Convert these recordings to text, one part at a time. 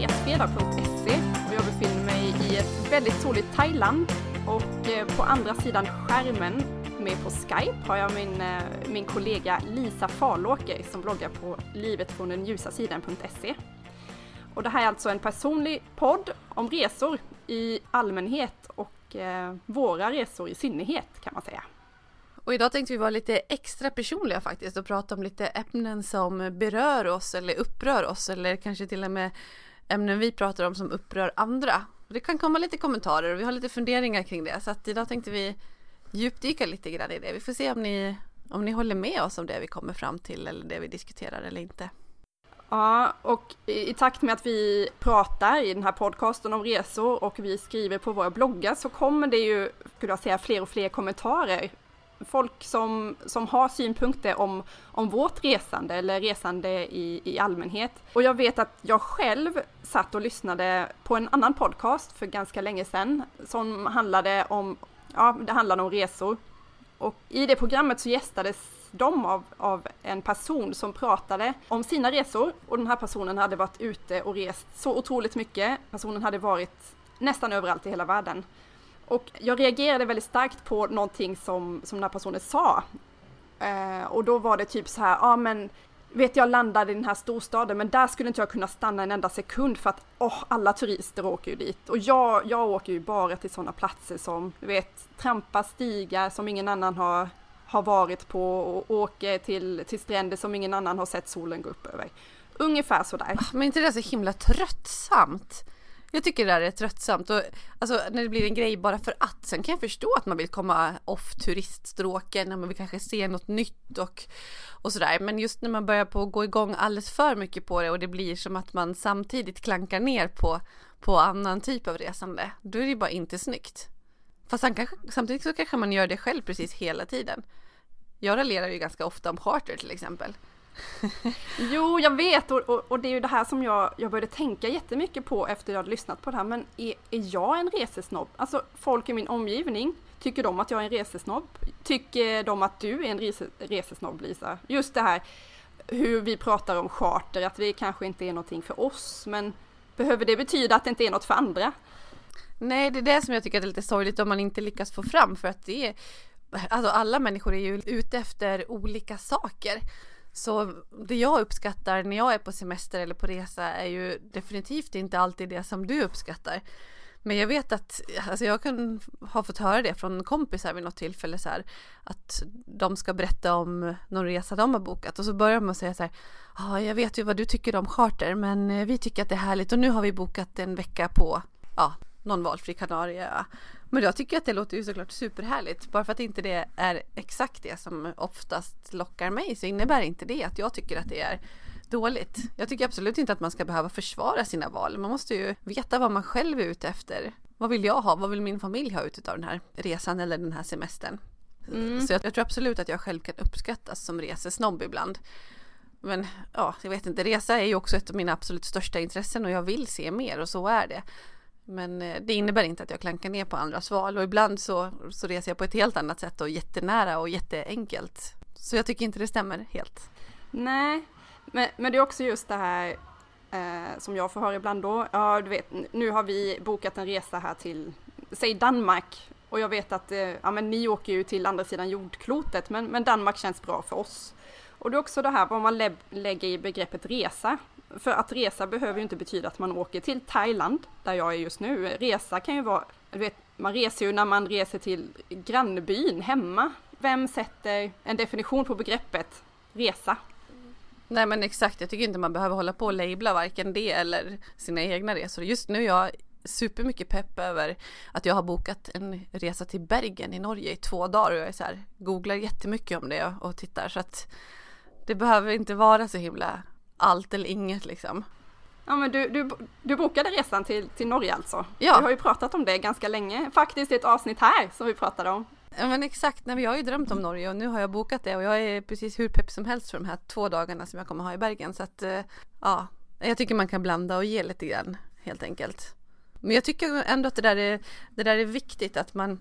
resfredag.se och jag befinner mig i ett väldigt soligt Thailand. Och eh, på andra sidan skärmen med på Skype har jag min, eh, min kollega Lisa Falåker som bloggar på livetfråndenljusasidan.se Och det här är alltså en personlig podd om resor i allmänhet och eh, våra resor i synnerhet kan man säga. Och idag tänkte vi vara lite extra personliga faktiskt och prata om lite ämnen som berör oss eller upprör oss eller kanske till och med ämnen vi pratar om som upprör andra. Det kan komma lite kommentarer och vi har lite funderingar kring det så att idag tänkte vi djupdyka lite grann i det. Vi får se om ni, om ni håller med oss om det vi kommer fram till eller det vi diskuterar eller inte. Ja, och i takt med att vi pratar i den här podcasten om resor och vi skriver på våra bloggar så kommer det ju, skulle jag säga, fler och fler kommentarer folk som, som har synpunkter om, om vårt resande eller resande i, i allmänhet. Och jag vet att jag själv satt och lyssnade på en annan podcast för ganska länge sedan som handlade om, ja, det handlade om resor. Och i det programmet så gästades de av, av en person som pratade om sina resor och den här personen hade varit ute och rest så otroligt mycket. Personen hade varit nästan överallt i hela världen. Och jag reagerade väldigt starkt på någonting som, som den här personen sa. Eh, och då var det typ så här, ja ah, men vet jag landade i den här storstaden men där skulle inte jag kunna stanna en enda sekund för att oh, alla turister åker ju dit. Och jag, jag åker ju bara till sådana platser som, du vet, trampa stigar som ingen annan har, har varit på och åker till, till stränder som ingen annan har sett solen gå upp över. Ungefär sådär. Ah, men inte det så himla tröttsamt? Jag tycker det där är tröttsamt och alltså när det blir en grej bara för att. Sen kan jag förstå att man vill komma off turiststråken, när man vill kanske se något nytt och, och sådär. Men just när man börjar på gå igång alldeles för mycket på det och det blir som att man samtidigt klankar ner på, på annan typ av resande. Då är det bara inte snyggt. Fast kanske, samtidigt så kanske man gör det själv precis hela tiden. Jag raljerar ju ganska ofta om charter till exempel jo, jag vet och, och, och, det är ju det här som jag, jag började tänka jättemycket på efter jag hade lyssnat på det här. Men är, är jag en resesnobb? Alltså folk i min omgivning, tycker de att jag är en resesnobb? Tycker de att du är en rese, resesnobb Lisa? Just det här hur vi pratar om charter, att det kanske inte är någonting för oss, men behöver det betyda att det inte är något för andra? Nej, det är det som jag tycker är lite sorgligt om man inte lyckas få fram för att det är Alltså alla människor är ju ute efter olika saker. Så det jag uppskattar när jag är på semester eller på resa är ju definitivt inte alltid det som du uppskattar. Men jag vet att, alltså jag kan ha fått höra det från kompisar vid något tillfälle så här, att de ska berätta om någon resa de har bokat och så börjar man säga så här, ja ah, jag vet ju vad du tycker om charter men eh, vi tycker att det är härligt och nu har vi bokat en vecka på, ja, någon valfri Kanarieö. Men jag tycker att det låter ju såklart superhärligt. Bara för att inte det är exakt det som oftast lockar mig så innebär inte det att jag tycker att det är dåligt. Jag tycker absolut inte att man ska behöva försvara sina val. Man måste ju veta vad man själv är ute efter. Vad vill jag ha? Vad vill min familj ha ut av den här resan eller den här semestern? Mm. Så jag, jag tror absolut att jag själv kan uppskattas som resesnobb ibland. Men ja, jag vet inte, resa är ju också ett av mina absolut största intressen och jag vill se mer och så är det. Men eh, det innebär inte att jag klankar ner på andras val och ibland så, så reser jag på ett helt annat sätt och jättenära och jätteenkelt. Så jag tycker inte det stämmer helt. Nej, men, men det är också just det här eh, som jag får höra ibland då. Ja, du vet, nu har vi bokat en resa här till, säg Danmark. Och jag vet att eh, ja, men ni åker ju till andra sidan jordklotet, men, men Danmark känns bra för oss. Och det är också det här vad man lä lägger i begreppet resa. För att resa behöver ju inte betyda att man åker till Thailand, där jag är just nu. Resa kan ju vara, du vet, man reser ju när man reser till grannbyn hemma. Vem sätter en definition på begreppet resa? Nej men exakt, jag tycker inte man behöver hålla på och labla varken det eller sina egna resor. Just nu är jag supermycket pepp över att jag har bokat en resa till Bergen i Norge i två dagar och jag är så här, googlar jättemycket om det och tittar så att det behöver inte vara så himla allt eller inget liksom. Ja men du, du, du bokade resan till, till Norge alltså? Ja. Vi har ju pratat om det ganska länge, faktiskt i ett avsnitt här som vi pratade om. Ja men exakt, Nej, jag har ju drömt om Norge och nu har jag bokat det och jag är precis hur pepp som helst för de här två dagarna som jag kommer ha i Bergen så att eh, ja, jag tycker man kan blanda och ge lite grann helt enkelt. Men jag tycker ändå att det där är, det där är viktigt att man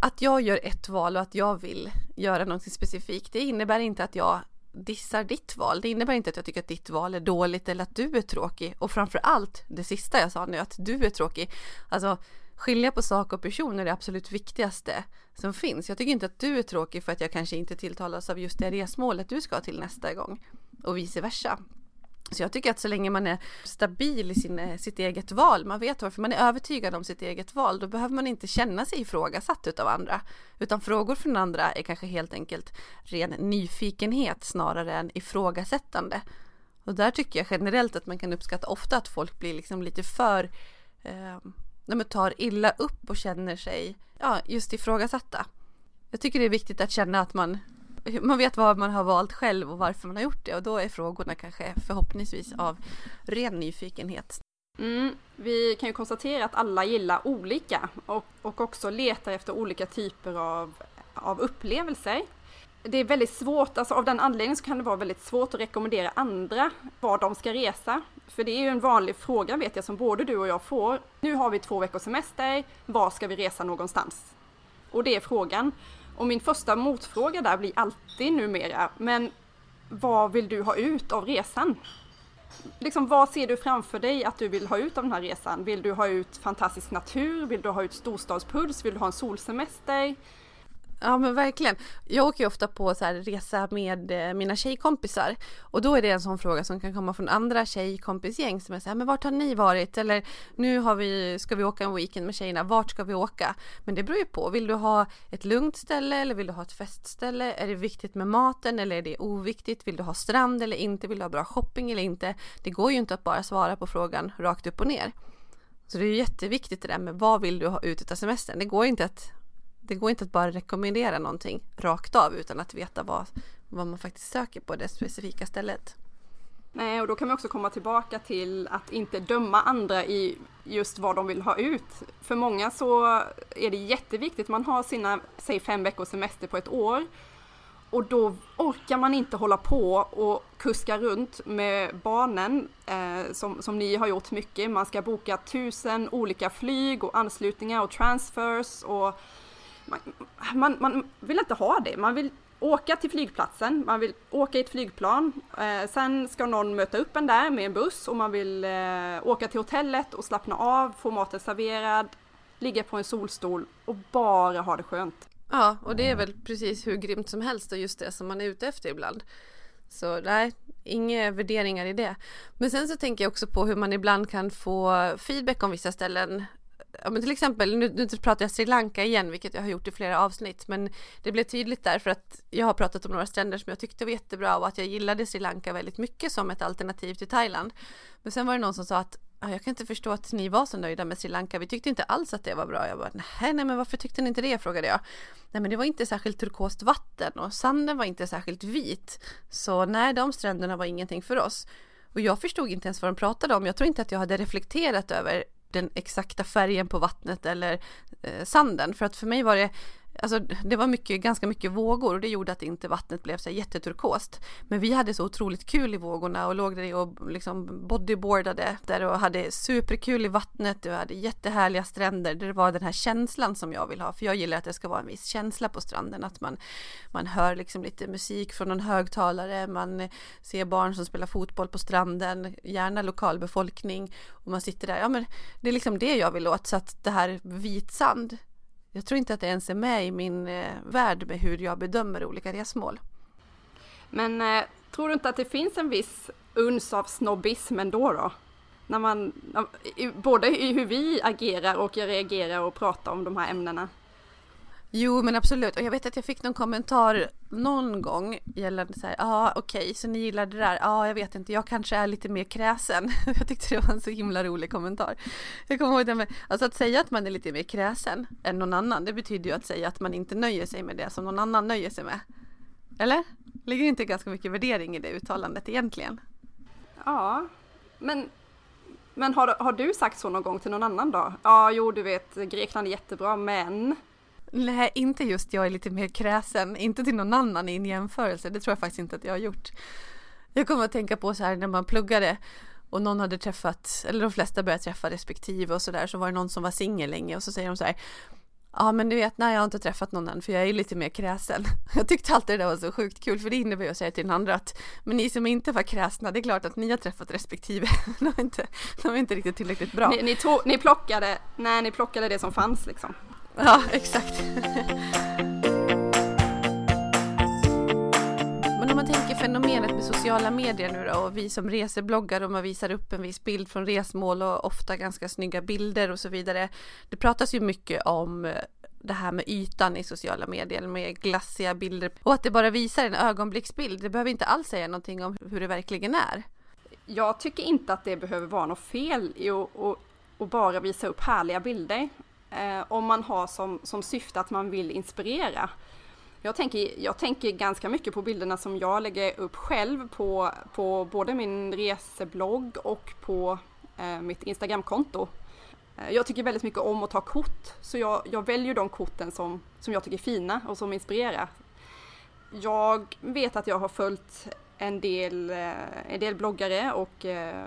att jag gör ett val och att jag vill göra något specifikt. Det innebär inte att jag dissar ditt val. Det innebär inte att jag tycker att ditt val är dåligt eller att du är tråkig. Och framför allt det sista jag sa nu, att du är tråkig. Alltså skilja på sak och person är det absolut viktigaste som finns. Jag tycker inte att du är tråkig för att jag kanske inte tilltalas av just det resmålet du ska till nästa gång och vice versa. Så jag tycker att så länge man är stabil i sin, eh, sitt eget val, man vet varför man är övertygad om sitt eget val, då behöver man inte känna sig ifrågasatt utav andra. Utan frågor från andra är kanske helt enkelt ren nyfikenhet snarare än ifrågasättande. Och där tycker jag generellt att man kan uppskatta ofta att folk blir liksom lite för eh, de tar illa upp och känner sig ja, just ifrågasatta. Jag tycker det är viktigt att känna att man man vet vad man har valt själv och varför man har gjort det och då är frågorna kanske förhoppningsvis av ren nyfikenhet. Mm, vi kan ju konstatera att alla gillar olika och, och också letar efter olika typer av, av upplevelser. Det är väldigt svårt, alltså av den anledningen så kan det vara väldigt svårt att rekommendera andra var de ska resa. För det är ju en vanlig fråga vet jag som både du och jag får. Nu har vi två veckors semester, var ska vi resa någonstans? Och det är frågan. Och min första motfråga där blir alltid numera, men vad vill du ha ut av resan? Liksom, vad ser du framför dig att du vill ha ut av den här resan? Vill du ha ut fantastisk natur? Vill du ha ut storstadspuls? Vill du ha en solsemester? Ja men verkligen. Jag åker ju ofta på så här resa med eh, mina tjejkompisar och då är det en sån fråga som kan komma från andra tjejkompisgäng som är så här, men vart har ni varit? Eller nu har vi, ska vi åka en weekend med tjejerna, vart ska vi åka? Men det beror ju på, vill du ha ett lugnt ställe eller vill du ha ett festställe? Är det viktigt med maten eller är det oviktigt? Vill du ha strand eller inte? Vill du ha bra shopping eller inte? Det går ju inte att bara svara på frågan rakt upp och ner. Så det är jätteviktigt det där med vad vill du ha ut av semestern? Det går inte att det går inte att bara rekommendera någonting rakt av utan att veta vad, vad man faktiskt söker på det specifika stället. Nej, och då kan vi också komma tillbaka till att inte döma andra i just vad de vill ha ut. För många så är det jätteviktigt, man har sina, säg fem veckors semester på ett år och då orkar man inte hålla på och kuska runt med barnen eh, som, som ni har gjort mycket. Man ska boka tusen olika flyg och anslutningar och transfers och man, man, man, vill inte ha det. Man vill åka till flygplatsen, man vill åka i ett flygplan. Eh, sen ska någon möta upp en där med en buss och man vill eh, åka till hotellet och slappna av, få maten serverad, ligga på en solstol och bara ha det skönt. Ja, och det är väl precis hur grymt som helst och just det som man är ute efter ibland. Så nej, inga värderingar i det. Men sen så tänker jag också på hur man ibland kan få feedback om vissa ställen ja, men till exempel, nu, nu pratar jag Sri Lanka igen, vilket jag har gjort i flera avsnitt, men det blev tydligt där för att jag har pratat om några stränder som jag tyckte var jättebra och att jag gillade Sri Lanka väldigt mycket som ett alternativ till Thailand. Men sen var det någon som sa att jag kan inte förstå att ni var så nöjda med Sri Lanka. Vi tyckte inte alls att det var bra. Jag bara, nej, nej, men varför tyckte ni inte det? frågade jag. Nej, men det var inte särskilt turkost vatten och sanden var inte särskilt vit. Så nej, de stränderna var ingenting för oss. Och jag förstod inte ens vad de pratade om. Jag tror inte att jag hade reflekterat över den exakta färgen på vattnet eller eh, sanden. För att för mig var det Alltså det var mycket, ganska mycket vågor och det gjorde att inte vattnet blev så jätteturkost. Men vi hade så otroligt kul i vågorna och låg där och liksom bodyboardade där och hade superkul i vattnet och hade jättehärliga stränder. Det var den här känslan som jag vill ha. För jag gillar att det ska vara en viss känsla på stranden. Att man, man hör liksom lite musik från en högtalare. Man ser barn som spelar fotboll på stranden. Gärna lokalbefolkning. Och man sitter där. Ja men det är liksom det jag vill åt. Så att det här vit sand jag tror inte att det ens är med i min eh, värld med hur jag bedömer olika resmål. Men eh, tror du inte att det finns en viss uns av snobbism ändå då? När man, både i hur vi agerar och reagerar och pratar om de här ämnena. Jo men absolut och jag vet att jag fick någon kommentar någon gång gällande så här, ja ah, okej okay, så ni gillar det där, ja ah, jag vet inte, jag kanske är lite mer kräsen. jag tyckte det var en så himla rolig kommentar. Jag kommer ihåg det med, alltså att säga att man är lite mer kräsen än någon annan, det betyder ju att säga att man inte nöjer sig med det som någon annan nöjer sig med. Eller? Ligger inte ganska mycket värdering i det uttalandet egentligen? Ja, men men har, har du sagt så någon gång till någon annan då? Ja, jo du vet Grekland är jättebra men Nej, inte just jag är lite mer kräsen, inte till någon annan i en jämförelse, det tror jag faktiskt inte att jag har gjort. Jag kommer att tänka på så här när man pluggade och någon hade träffat, eller de flesta började träffa respektive och sådär, så var det någon som var singel länge och så säger de så här Ja men du vet, nej jag har inte träffat någon än för jag är lite mer kräsen. Jag tyckte alltid det där var så sjukt kul för det innebär ju att säga till den andra att men ni som inte var kräsna, det är klart att ni har träffat respektive. De är inte, de är inte riktigt tillräckligt bra. Ni, ni, tog, ni plockade, nej ni plockade det som fanns liksom. Ja, exakt. Men om man tänker fenomenet med sociala medier nu då och vi som resebloggar och man visar upp en viss bild från resmål och ofta ganska snygga bilder och så vidare. Det pratas ju mycket om eh, det här med ytan i sociala medier med glassiga bilder och att det bara visar en ögonblicksbild. Det behöver inte alls säga någonting om hur det verkligen är. Jag tycker inte att det behöver vara något fel i att, att, att bara visa upp härliga bilder. Eh, om man har som, som syfte att man vill inspirera. Jag tänker, jag tänker ganska mycket på bilderna som jag lägger upp själv på, på både min reseblogg och på eh, mitt Instagramkonto. Eh, jag tycker väldigt mycket om att ta kort, så jag, jag väljer de korten som, som jag tycker är fina och som inspirerar. Jag vet att jag har följt en del, eh, en del bloggare och eh,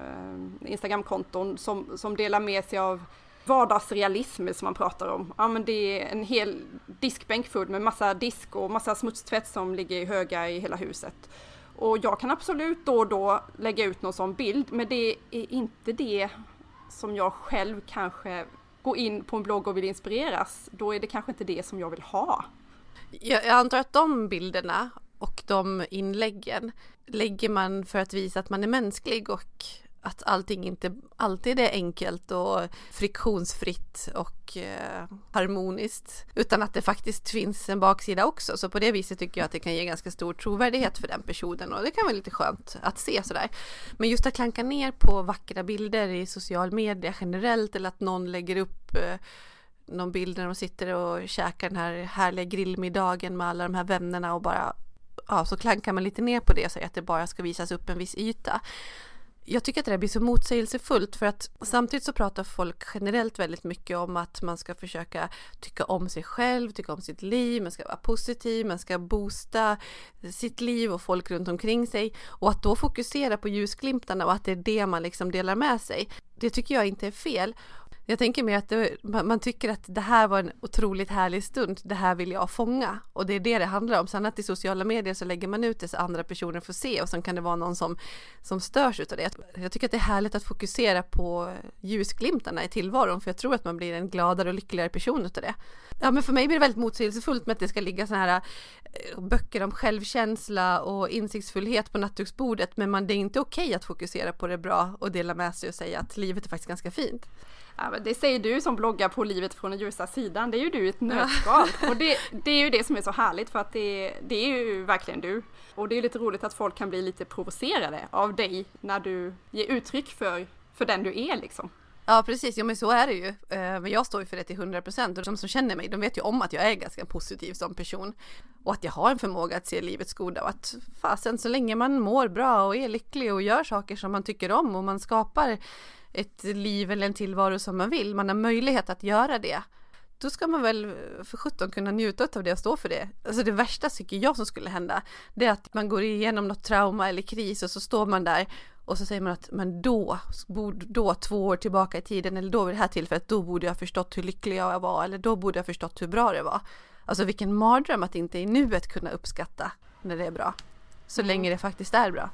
Instagramkonton som, som delar med sig av vardagsrealism som man pratar om. Ja, men det är en hel diskbänk full med massa disk och massa smutstvätt som ligger i höga i hela huset. Och jag kan absolut då och då lägga ut någon sån bild, men det är inte det som jag själv kanske går in på en blogg och vill inspireras. Då är det kanske inte det som jag vill ha. Jag, jag antar att de bilderna och de inläggen lägger man för att visa att man är mänsklig och att allting inte alltid är enkelt och friktionsfritt och eh, harmoniskt utan att det faktiskt finns en baksida också. Så på det viset tycker jag att det kan ge ganska stor trovärdighet för den personen och det kan vara lite skönt att se sådär. Men just att klanka ner på vackra bilder i social media generellt eller att någon lägger upp eh, någon bild när de sitter och käkar den här härliga grillmiddagen med alla de här vännerna och bara ja, så klankar man lite ner på det och säger att det bara ska visas upp en viss yta jag tycker att det där blir så motsägelsefullt för att samtidigt så pratar folk generellt väldigt mycket om att man ska försöka tycka om sig själv, tycka om sitt liv, man ska vara positiv, man ska boosta sitt liv och folk runt omkring sig och att då fokusera på ljusglimtarna och att det är det man liksom delar med sig. Det tycker jag inte är fel jag tänker mig att det, man tycker att det här var en otroligt härlig stund, det här vill jag fånga och det är det det handlar om. Sen att i sociala medier så lägger man ut det så andra personer får se och sen kan det vara någon som, som störs utav det. Jag tycker att det är härligt att fokusera på ljusglimtarna i tillvaron för jag tror att man blir en gladare och lyckligare person utav det. Ja men för mig blir det väldigt motsägelsefullt med att det ska ligga sådana här eh, böcker om självkänsla och insiktsfullhet på nattduksbordet men man, det är inte okej okay att fokusera på det bra och dela med sig och säga att livet är faktiskt ganska fint. Ja, det säger du som bloggar på livet från den ljusa sidan. Det är ju du i ett nötskal. Och det, det, är ju det som är så härligt för att det, det är ju verkligen du. Och det är lite roligt att folk kan bli lite provocerade av dig när du ger uttryck för, för den du är liksom. Ja precis, ja men så är det ju. Eh, men jag står ju för det till 100% och de som känner mig de vet ju om att jag är ganska positiv som person. Och att jag har en förmåga att se livets goda och att fasen så länge man mår bra och är lycklig och gör saker som man tycker om och man skapar ett liv eller en tillvaro som man vill, man har möjlighet att göra det, då ska man väl för sjutton kunna njuta av det och stå för det. Alltså det värsta tycker jag som skulle hända, det är att man går igenom något trauma eller kris och så står man där och så säger man att men då, då två år tillbaka i tiden eller då vid det här tillfället, då borde jag förstått hur lycklig jag var eller då borde jag förstått hur bra det var. Alltså vilken mardröm att inte i nuet kunna uppskatta när det är bra. Så mm. länge det faktiskt är bra.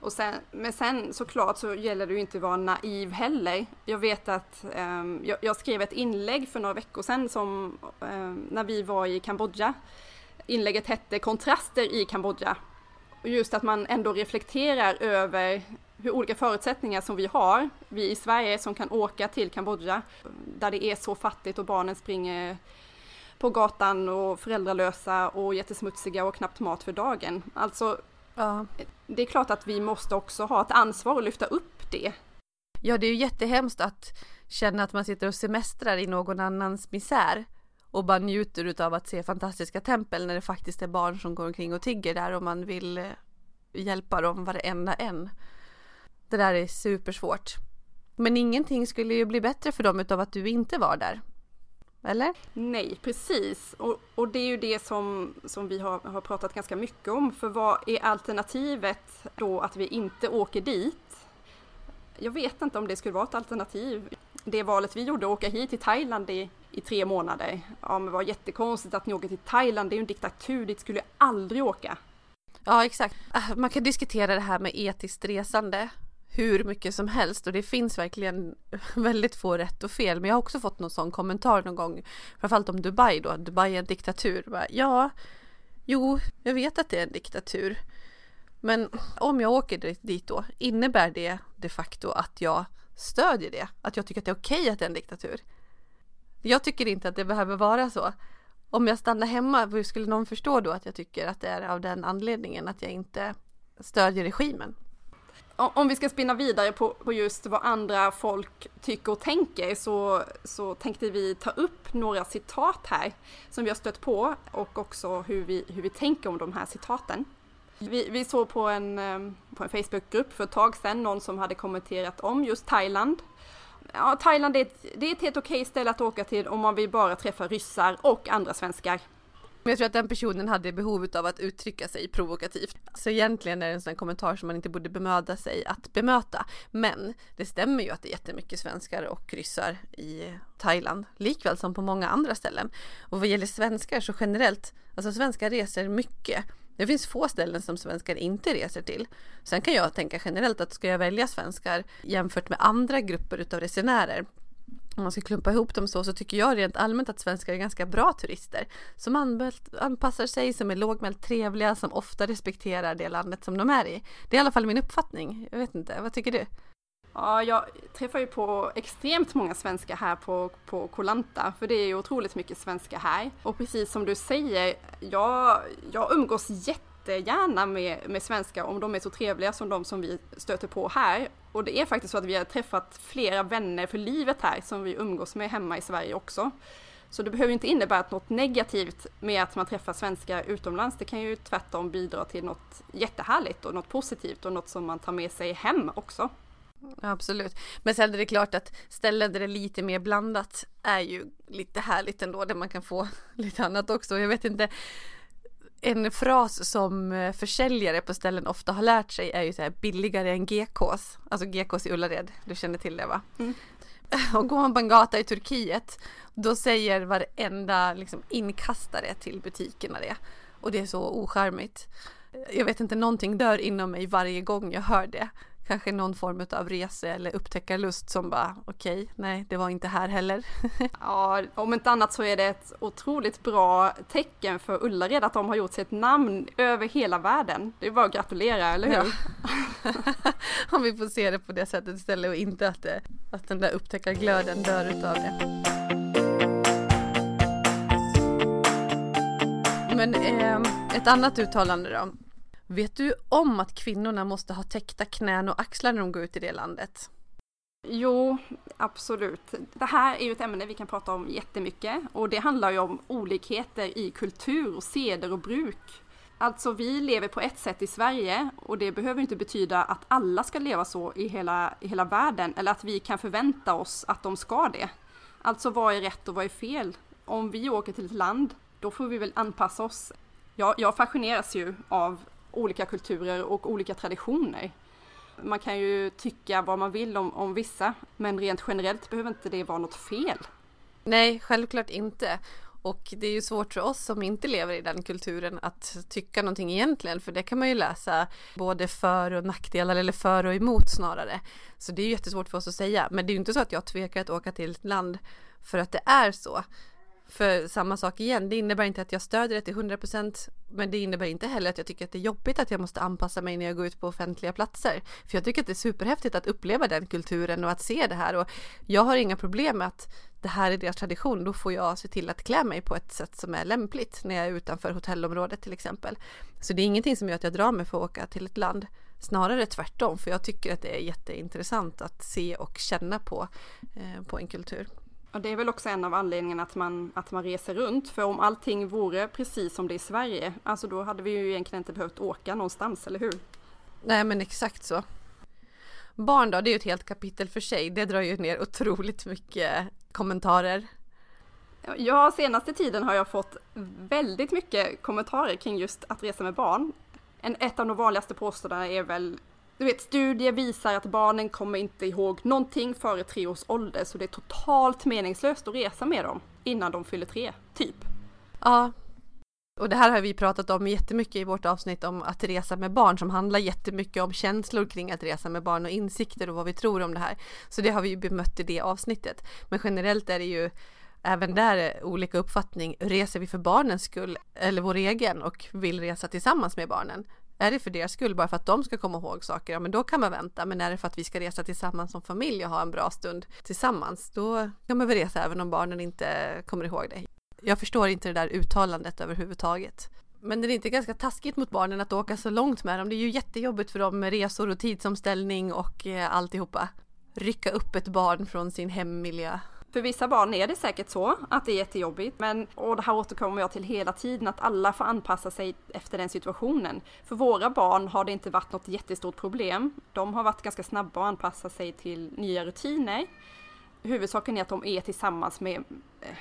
Och sen, men sen såklart så gäller det ju inte att vara naiv heller. Jag vet att um, jag, jag, skrev ett inlägg för några veckor sedan som um, när vi var i Kambodja. Inlägget hette Kontraster i Kambodja. Och just att man ändå reflekterar över hur olika förutsättningar som vi har, vi i Sverige som kan åka till Kambodja, där det är så fattigt och barnen springer på gatan och föräldralösa och jättesmutsiga och knappt mat för dagen. Alltså Ja. Det är klart att vi måste också ha ett ansvar att lyfta upp det. Ja, det är ju jättehemskt att känna att man sitter och semestrar i någon annans misär och bara njuter utav att se fantastiska tempel när det faktiskt är barn som går omkring och tigger där och man vill eh, hjälpa dem varenda en. Det där är supersvårt. Men ingenting skulle ju bli bättre för dem utav att du inte var där eller? Nej, precis. Och, och det är ju det som, som vi har, har pratat ganska mycket om. För vad är alternativet då att vi inte åker dit? Jag vet inte om det skulle vara ett alternativ. det valet vi gjorde, åka hit till Thailand i, i tre månader. Ja, men det var jättekonstigt att ni åker till Thailand, det är ju en diktatur, dit skulle jag aldrig åka. Ja, exakt. Ah, man kan diskutera det här med etiskt resande hur mycket som helst och det finns verkligen väldigt få rätt och fel. Men jag har också fått någon sån kommentar någon gång, framförallt om Dubai då. Dubai är en diktatur. Bara, ja, jo, jag vet att det är en diktatur. Men om jag åker dit då, innebär det de facto att jag stödjer det? Att jag tycker att det är okej att det är en diktatur? Jag tycker inte att det behöver vara så. Om jag stannar hemma, hur skulle någon förstå då att jag tycker att det är av den anledningen att jag inte stödjer regimen? Om vi ska spinna vidare på, på just vad andra folk tycker och tänker så, så tänkte vi ta upp några citat här som vi har stött på och också hur vi, hur vi tänker om de här citaten. Vi, vi såg på en, ehm, på en Facebookgrupp för ett tag sedan någon som hade kommenterat om just Thailand. Ja, Thailand är ett, det är ett helt okej ställe att åka till om man vill bara träffa ryssar och andra svenskar. Men jag tror att den personen hade behovet av att uttrycka sig provokativt. Så egentligen är det en sån kommentar som man inte borde bemöda sig att bemöta. Men det stämmer ju att det är jättemycket svenskar och ryssar i Thailand, likväl som på många andra ställen. Och vad gäller svenskar så generellt, alltså svenskar reser mycket. Det finns få ställen som svenskar inte reser till. Sen kan jag tänka generellt att ska jag välja svenskar jämfört med andra grupper utav resenärer om man ska klumpa ihop dem så, så tycker jag rent allmänt att svenskar är ganska bra turister. Som anpassar sig, som är lågmält trevliga, som ofta respekterar det landet som de är i. Det är i alla fall min uppfattning. Jag vet inte, vad tycker du? Ja, jag träffar ju på extremt många svenskar här på, på Kolanta, för det är ju otroligt mycket svenskar här. Och precis som du säger, jag, jag umgås jättegärna med, med svenskar om de är så trevliga som de som vi stöter på här. Och det är faktiskt så att vi har träffat flera vänner för livet här som vi umgås med hemma i Sverige också. Så det behöver inte innebära att något negativt med att man träffar svenskar utomlands. Det kan ju tvärtom bidra till något jättehärligt och något positivt och något som man tar med sig hem också. Absolut. Men sen är det klart att ställen där det är lite mer blandat är ju lite härligt ändå, där man kan få lite annat också. Jag vet inte, en fras som eh, försäljare på ställen ofta har lärt sig är ju så här billigare än GKs. Alltså GKs i Ullared, du känner till det va? Mm. Och går man på en gata i Turkiet då säger varenda liksom, inkastare till butikerna det. Och det är så ocharmigt. Jag vet inte, någonting dör inom mig varje gång jag hör det kanske någon form av rese eller upptäckarlust som bara okej, okay, nej, det var inte här heller. ja, om inte annat så är det ett otroligt bra tecken för Ullared att de har gjort sig ett namn över hela världen. Det är bara att gratulera, eller hur? Ja. om vi får se det på det sättet istället och inte att, det, att den där upptäckarglöden dör utav det. Men eh, ett annat uttalande då Vet du om att kvinnorna måste ha täckta knän och axlar när de går ut i det landet? Jo, absolut. Det här är ju ett ämne vi kan prata om jättemycket och det handlar ju om olikheter i kultur, och seder och bruk. Alltså vi lever på ett sätt i Sverige och det behöver inte betyda att alla ska leva så i hela, i hela världen eller att vi kan förvänta oss att de ska det. Alltså vad är rätt och vad är fel? Om vi åker till ett land, då får vi väl anpassa oss. Jag, jag fascineras ju av olika kulturer och olika traditioner. Man kan ju tycka vad man vill om, om vissa, men rent generellt behöver inte det vara något fel. Nej, självklart inte. Och det är ju svårt för oss som inte lever i den kulturen att tycka någonting egentligen, för det kan man ju läsa både för och nackdelar eller för och emot snarare. Så det är jättesvårt för oss att säga, men det är ju inte så att jag tvekar att åka till ett land för att det är så. För samma sak igen, det innebär inte att jag stödjer det till 100% men det innebär inte heller att jag tycker att det är jobbigt att jag måste anpassa mig när jag går ut på offentliga platser. För jag tycker att det är superhäftigt att uppleva den kulturen och att se det här och jag har inga problem med att det här är deras tradition, då får jag se till att klä mig på ett sätt som är lämpligt när jag är utanför hotellområdet till exempel. Så det är ingenting som gör att jag drar mig för att åka till ett land, snarare tvärtom, för jag tycker att det är jätteintressant att se och känna på, eh, på en kultur. Och det är väl också en av anledningarna att man, att man reser runt. För om allting vore precis som det är i Sverige, alltså då hade vi ju egentligen inte behövt åka någonstans, eller hur? Nej men exakt så. Barn då, det är ju ett helt kapitel för sig. Det drar ju ner otroligt mycket kommentarer. Ja, senaste tiden har jag fått väldigt mycket kommentarer kring just att resa med barn. En, ett av de vanligaste påståendena är väl du vet, studier visar att barnen kommer inte ihåg någonting före tre års ålder, så det är totalt meningslöst att resa med dem innan de fyller tre, typ. Ja. Och det här har vi pratat om jättemycket i vårt avsnitt om att resa med barn som handlar jättemycket om känslor kring att resa med barn och insikter och vad vi tror om det här. Så det har vi ju bemött i det avsnittet. Men generellt är det ju även där olika uppfattning. Reser vi för barnens skull eller vår egen och vill resa tillsammans med barnen? Är det för deras skull, bara för att de ska komma ihåg saker, ja men då kan man vänta. Men är det för att vi ska resa tillsammans som familj och ha en bra stund tillsammans, då kan man väl resa även om barnen inte kommer ihåg det. Jag förstår inte det där uttalandet överhuvudtaget. Men det är inte ganska taskigt mot barnen att åka så långt med dem. Det är ju jättejobbigt för dem med resor och tidsomställning och eh, alltihopa. Rycka upp ett barn från sin hemmiljö. För vissa barn är det säkert så att det är jättejobbigt, men och det här återkommer jag till hela tiden att alla får anpassa sig efter den situationen. För våra barn har det inte varit något jättestort problem. De har varit ganska snabba att anpassa sig till nya rutiner. Huvudsaken är att de är tillsammans med,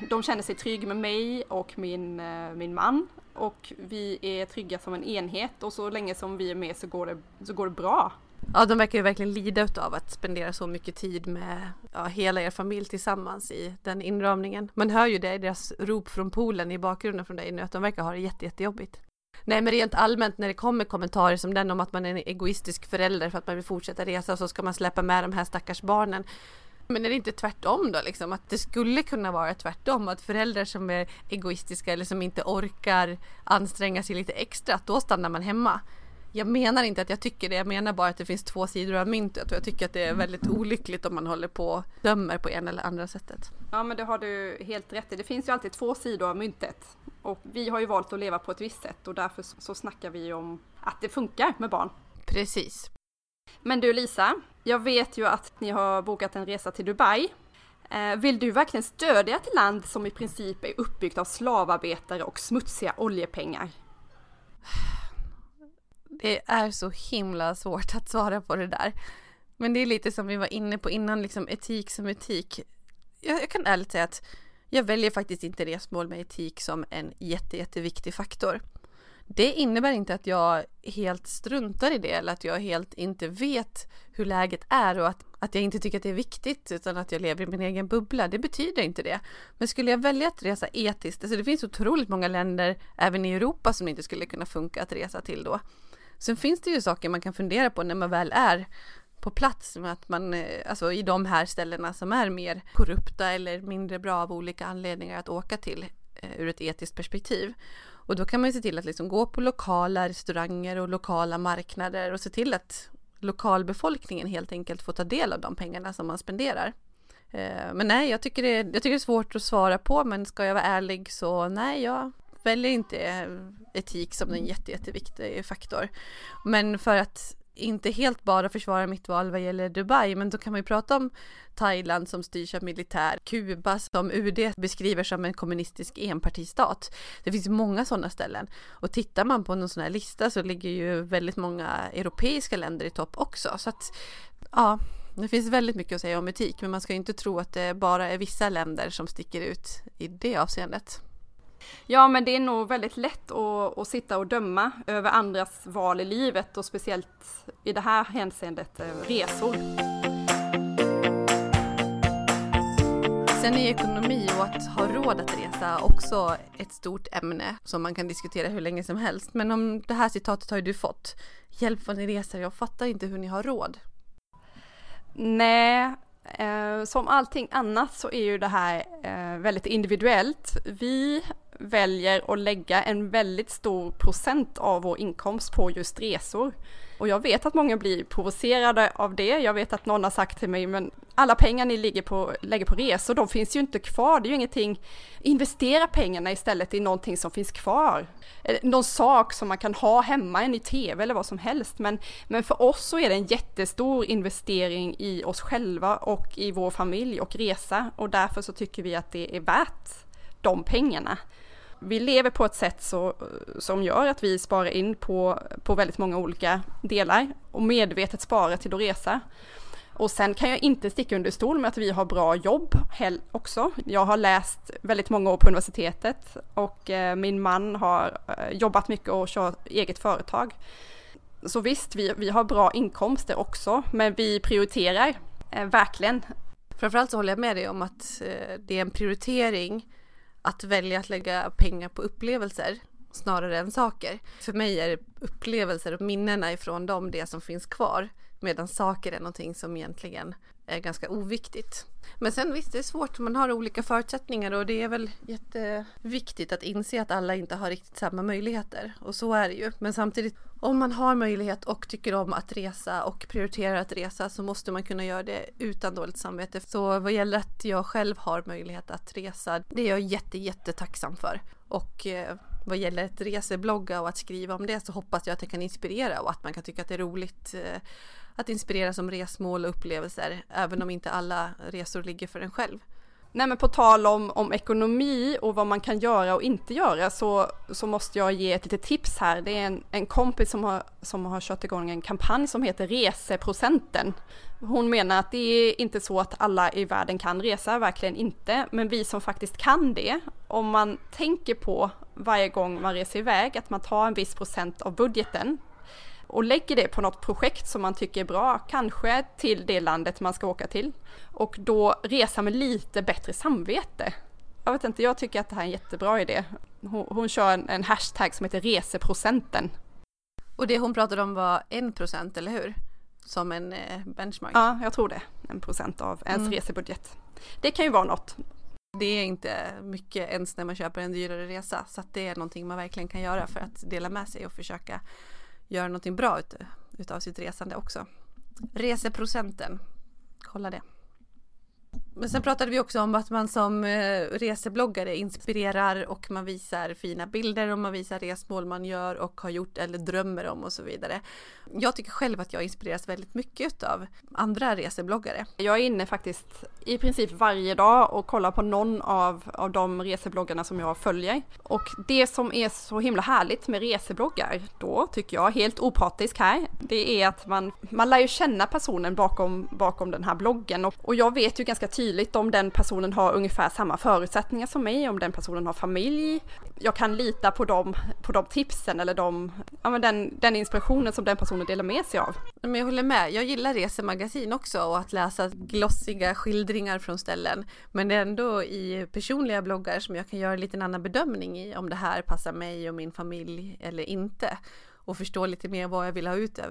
de känner sig trygga med mig och min, eh, min man och vi är trygga som en enhet och så länge som vi är med så går det, så går det bra. Ja, de verkar ju verkligen lida av att spendera så mycket tid med ja, hela er familj tillsammans i den inramningen. Man hör ju det i deras rop från poolen i bakgrunden från dig nu, att de verkar ha det jätte, jättejobbigt. Nej, men rent allmänt när det kommer kommentarer som den om att man är en egoistisk förälder för att man vill fortsätta resa och så ska man släppa med de här stackars barnen. Men är det inte tvärtom då liksom? Att det skulle kunna vara tvärtom? Att föräldrar som är egoistiska eller som inte orkar anstränga sig lite extra, att då stannar man hemma. Jag menar inte att jag tycker det, jag menar bara att det finns två sidor av myntet och jag tycker att det är väldigt olyckligt om man håller på och dömer på en eller andra sättet. Ja men det har du helt rätt i. Det finns ju alltid två sidor av myntet. Och vi har ju valt att leva på ett visst sätt och därför så snackar vi om att det funkar med barn. Precis. Men du Lisa, jag vet ju att ni har bokat en resa till Dubai. Eh, vill du verkligen stödja ett land som i princip är uppbyggt av slavarbetare och smutsiga oljepengar? Det är så himla svårt att svara på det där. Men det är lite som vi var inne på innan, liksom etik som etik. Jag, jag kan ärligt säga att jag väljer faktiskt inte resmål med etik som en jätte, jätteviktig faktor. Det innebär inte att jag helt struntar i det eller att jag helt inte vet hur läget är och att, att jag inte tycker att det är viktigt utan att jag lever i min egen bubbla. Det betyder inte det. Men skulle jag välja att resa etiskt, alltså det finns otroligt många länder även i Europa som inte skulle kunna funka att resa till då. Sen finns det ju saker man kan fundera på när man väl är på plats med att man, eh, alltså i de här ställena som är mer korrupta eller mindre bra av olika anledningar att åka till eh, ur ett etiskt perspektiv. Och då kan man ju se till att liksom gå på lokala restauranger och lokala marknader och se till att lokalbefolkningen helt enkelt får ta del av de pengarna som man spenderar. Eh, men nej, jag tycker, det, jag tycker det är svårt att svara på, men ska jag vara ärlig så nej, jag väljer inte eh, etik som en jätte, jätteviktig faktor. Men för att inte helt bara försvara mitt val vad gäller Dubai, men då kan man ju prata om Thailand som styrs av militär, Kuba som UD beskriver som en kommunistisk enpartistat. Det finns många sådana ställen och tittar man på någon sån här lista så ligger ju väldigt många europeiska länder i topp också. Så att ja, det finns väldigt mycket att säga om etik, men man ska inte tro att det bara är vissa länder som sticker ut i det avseendet. Ja, men det är nog väldigt lätt att, att sitta och döma över andras val i livet och speciellt i det här hänseendet eh, resor. Sen är ekonomi och att ha råd att resa också ett stort ämne som man kan diskutera hur länge som helst. Men om det här citatet har ju du fått. Hjälp vad ni reser, jag fattar inte hur ni har råd. Nej, eh, som allting annat så är ju det här eh, väldigt individuellt. Vi väljer att lägga en väldigt stor procent av vår inkomst på just resor. Och jag vet att många blir provocerade av det. Jag vet att någon har sagt till mig, men alla pengar ni lägger på, lägger på resor, de finns ju inte kvar. Det är ju ingenting. Investera pengarna istället i någonting som finns kvar. Någon sak som man kan ha hemma, en ny tv eller vad som helst. Men, men för oss så är det en jättestor investering i oss själva och i vår familj och resa. Och därför så tycker vi att det är värt de pengarna vi lever på ett sätt så, som gör att vi sparar in på, på väldigt många olika delar och medvetet sparar till att resa. Och sen kan jag inte sticka under stol med att vi har bra jobb också. Jag har läst väldigt många år på universitetet och eh, min man har eh, jobbat mycket och kör eget företag. Så visst, vi, vi har bra inkomster också, men vi prioriterar eh, verkligen. Framförallt så håller jag med dig om att eh, det är en prioritering att välja att lägga pengar på upplevelser snarare än saker. För mig är upplevelser och minnena ifrån dem det som finns kvar medan saker är någonting som egentligen är ganska oviktigt. Men sen visst, det är svårt. Man har olika förutsättningar och det är väl jätteviktigt att inse att alla inte har riktigt samma möjligheter. Och så är det ju. Men samtidigt, om man har möjlighet och tycker om att resa och prioriterar att resa så måste man kunna göra det utan dåligt samvete. Så vad gäller att jag själv har möjlighet att resa, det är jag jätte, jättetacksam för. Och eh, vad gäller att reseblogga och att skriva om det så hoppas jag att det kan inspirera och att man kan tycka att det är roligt eh, att inspireras om resmål och upplevelser, även om inte alla resor ligger för en själv. Nej men på tal om, om ekonomi och vad man kan göra och inte göra så, så måste jag ge ett litet tips här. Det är en, en kompis som har, som har kört igång en kampanj som heter Reseprocenten. Hon menar att det är inte så att alla i världen kan resa, verkligen inte, men vi som faktiskt kan det, om man tänker på varje gång man reser iväg att man tar en viss procent av budgeten och lägger det på något projekt som man tycker är bra, kanske till det landet man ska åka till. Och då resa med lite bättre samvete. Jag vet inte, jag tycker att det här är en jättebra idé. Hon, hon kör en, en hashtag som heter reseprocenten. Och det hon pratade om var en procent, eller hur? Som en eh, benchmark? Ja, jag tror det. En procent av ens mm. resebudget. Det kan ju vara något. Det är inte mycket ens när man köper en dyrare resa så att det är någonting man verkligen kan göra för att dela med sig och försöka göra någonting bra ut, utav sitt resande också. Reseprocenten, kolla det. Men sen pratade vi också om att man som eh, resebloggare inspirerar och man visar fina bilder och man visar resmål man gör och har gjort eller drömmer om och så vidare. Jag tycker själv att jag inspireras väldigt mycket av andra resebloggare. Jag är inne faktiskt i princip varje dag och kollar på någon av, av de resebloggarna som jag följer. Och det som är så himla härligt med resebloggar, då tycker jag, helt opartisk här, det är att man, man lär ju känna personen bakom, bakom den här bloggen och, och jag vet ju ganska tydligt om den personen har ungefär samma förutsättningar som mig, om den personen har familj. Jag kan lita på de, på de tipsen eller de, ja, men den, den inspirationen som den personen delar med sig av. Men jag håller med, jag gillar resemagasin också och att läsa glossiga skildringar från ställen. Men det är ändå i personliga bloggar som jag kan göra en liten annan bedömning i om det här passar mig och min familj eller inte. Och förstå lite mer vad jag vill ha ut av,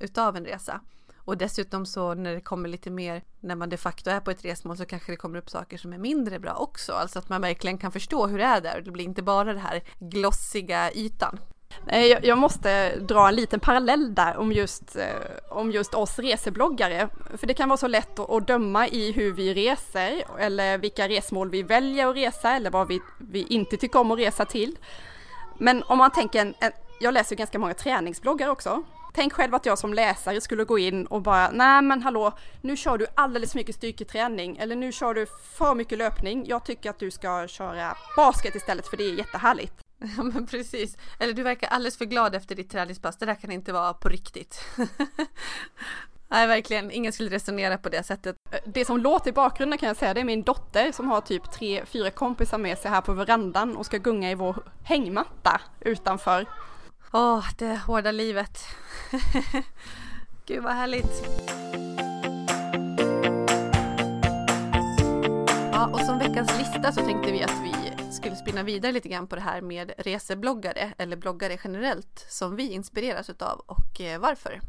utav en resa. Och dessutom så när det kommer lite mer, när man de facto är på ett resmål så kanske det kommer upp saker som är mindre bra också. Alltså att man verkligen kan förstå hur det är där. och Det blir inte bara det här glossiga ytan. Eh, jag måste dra en liten parallell där om just, eh, om just oss resebloggare. För det kan vara så lätt att döma i hur vi reser eller vilka resmål vi väljer att resa eller vad vi, vi inte tycker om att resa till. Men om man tänker, en, jag läser ganska många träningsbloggar också Tänk själv att jag som läsare skulle gå in och bara, nej men hallå, nu kör du alldeles för mycket styrketräning eller nu kör du för mycket löpning. Jag tycker att du ska köra basket istället för det är jättehärligt. Ja men precis. Eller du verkar alldeles för glad efter ditt träningspass. Det där kan inte vara på riktigt. Nej, verkligen. Ingen skulle resonera på det sättet. Det som låter i bakgrunden kan jag säga, det är min dotter som har typ tre, fyra kompisar med sig här på verandan och ska gunga i vår hängmatta utanför. Åh, oh, det hårda livet. Gud vad härligt. Ja, och som veckans lista så tänkte vi att vi skulle spinna vidare lite grann på det här med resebloggare eller bloggare generellt som vi inspireras utav och eh, varför.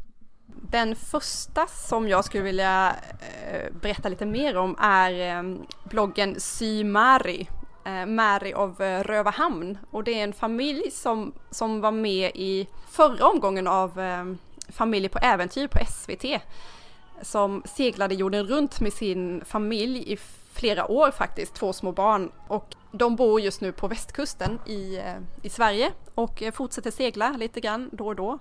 Den första som jag skulle vilja eh, berätta lite mer om är eh, bloggen Symari Eh, Mary av eh, Rövahamn och det är en familj som, som var med i förra omgången av eh, Familjer på äventyr på SVT som seglade jorden runt med sin familj i flera år faktiskt, två små barn och de bor just nu på västkusten i, i Sverige och fortsätter segla lite grann då och då.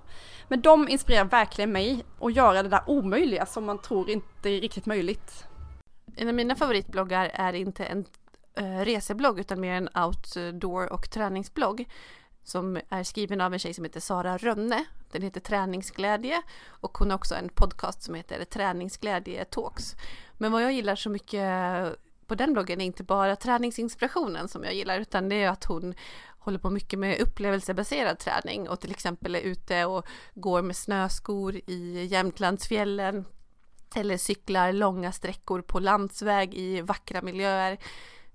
Men de inspirerar verkligen mig att göra det där omöjliga som man tror inte är riktigt möjligt. En av mina favoritbloggar är inte en Eh, reseblogg utan mer en outdoor och träningsblogg som är skriven av en tjej som heter Sara Rönne. Den heter Träningsglädje och hon har också en podcast som heter Träningsglädje Talks. Men vad jag gillar så mycket på den bloggen är inte bara träningsinspirationen som jag gillar utan det är att hon håller på mycket med upplevelsebaserad träning och till exempel är ute och går med snöskor i Jämtlandsfjällen eller cyklar långa sträckor på landsväg i vackra miljöer,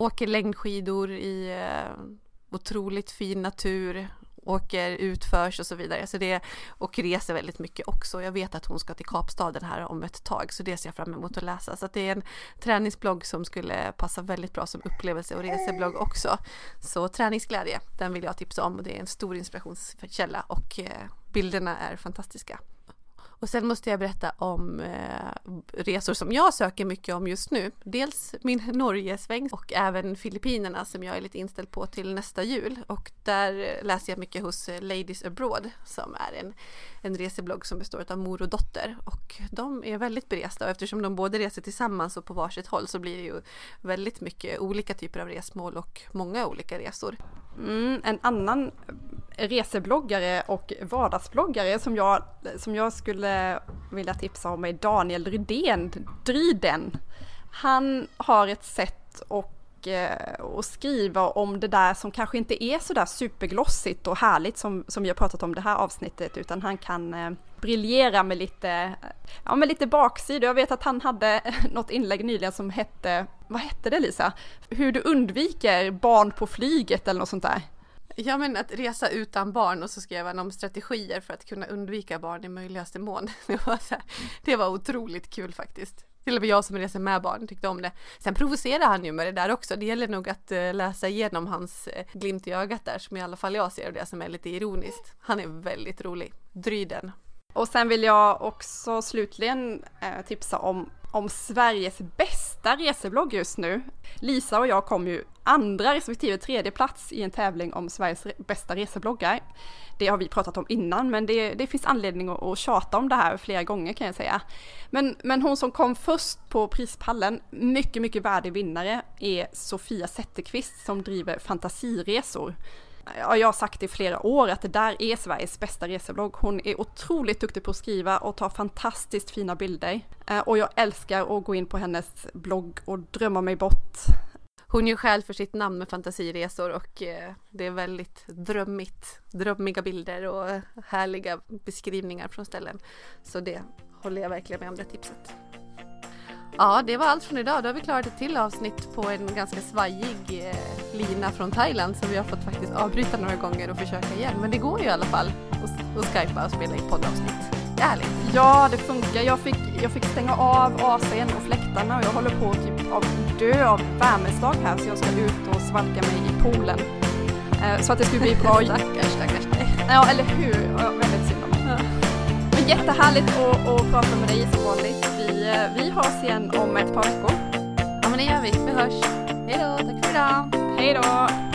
åker längdskidor i eh, otroligt fin natur, åker utförs och så vidare. Så det, och reser väldigt mycket också. Jag vet att hon ska till Kapstaden här om ett tag så det ser jag fram emot att läsa. Så att det är en träningsblogg som skulle passa väldigt bra som upplevelse och reseblogg också. Så träningsglädje, den vill jag tipsa om och det är en stor inspirationskälla och eh, bilderna är fantastiska. Och sen måste jag berätta om eh, resor som jag söker mycket om just nu. Dels min Norgesväng och även Filippinerna som jag är lite inställd på till nästa jul. Och där läser jag mycket hos eh, Ladies Abroad som är en, en reseblogg som består av mor och dotter. Och de är väldigt beresta och eftersom de både reser tillsammans och på varsitt håll så blir det ju väldigt mycket olika typer av resmål och många olika resor. Mm, en annan resebloggare och vardagsbloggare som jag, som jag skulle Eh, vilja tipsa om är Daniel Rydén, Dryden. Han har ett sätt och eh, och skriva om det där som kanske inte är så där superglossigt och härligt som, som vi har pratat om det här avsnittet utan han kan eh, briljera med lite, ja, med lite baksidor. Jag vet att han hade något inlägg nyligen som hette, vad hette det Lisa? Hur du undviker barn på flyget eller något sånt där. Ja men att resa utan barn och så skrev han om strategier för att kunna undvika barn i möjligaste mån. Det var, så här, det var otroligt kul faktiskt. Till och med jag som reser med barn tyckte om det. Sen provocerar han ju med det där också. Det gäller nog att eh, läsa igenom hans eh, glimt i ögat där som i alla fall jag ser och det som är lite ironiskt. Han är väldigt rolig. Dryden. Och sen vill jag också slutligen eh, tipsa om, om Sveriges bästa reseblogg just nu. Lisa och jag kom ju andra respektive tredje plats i en tävling om Sveriges bästa resebloggar. Det har vi pratat om innan men det, det finns anledning att, att tjata om det här flera gånger kan jag säga. Men, men hon som kom först på prispallen, mycket, mycket värdig vinnare, är Sofia Zetterqvist som driver Fantasiresor ja, jag har sagt i flera år att det där är Sveriges bästa reseblogg. Hon är otroligt duktig på att skriva och ta fantastiskt fina bilder. Eh, och jag älskar att gå in på hennes blogg och drömma mig bort. Hon gör skäl för sitt namn med fantasiresor och eh, det är väldigt drömmigt. Drömmiga bilder och härliga beskrivningar från ställen. Så det håller jag verkligen med om det tipset. Ja, det var allt från idag. Då har vi klarat ett till avsnitt på en ganska svajig eh, lina från Thailand så vi har fått faktiskt avbryta några gånger och försöka igen. Men det går ju i alla fall att skypa och spela in poddavsnitt. Det är härligt. Ja, det funkar. Jag fick, jag fick stänga av AC'n och fläktarna och jag håller på typ av dö av värmeslag här så jag ska ut och svalka mig i poolen. Eh, så att det skulle bli bra. stackars, stackars dig. Ja, eller hur? Ja, väldigt synd om ja. Men jättehärligt att, att prata med dig som vanligt. Vi, eh, vi hörs igen om ett par veckor. Ja, men det gör vi. Vi hörs. Hej då. Tack för idag. Hej då!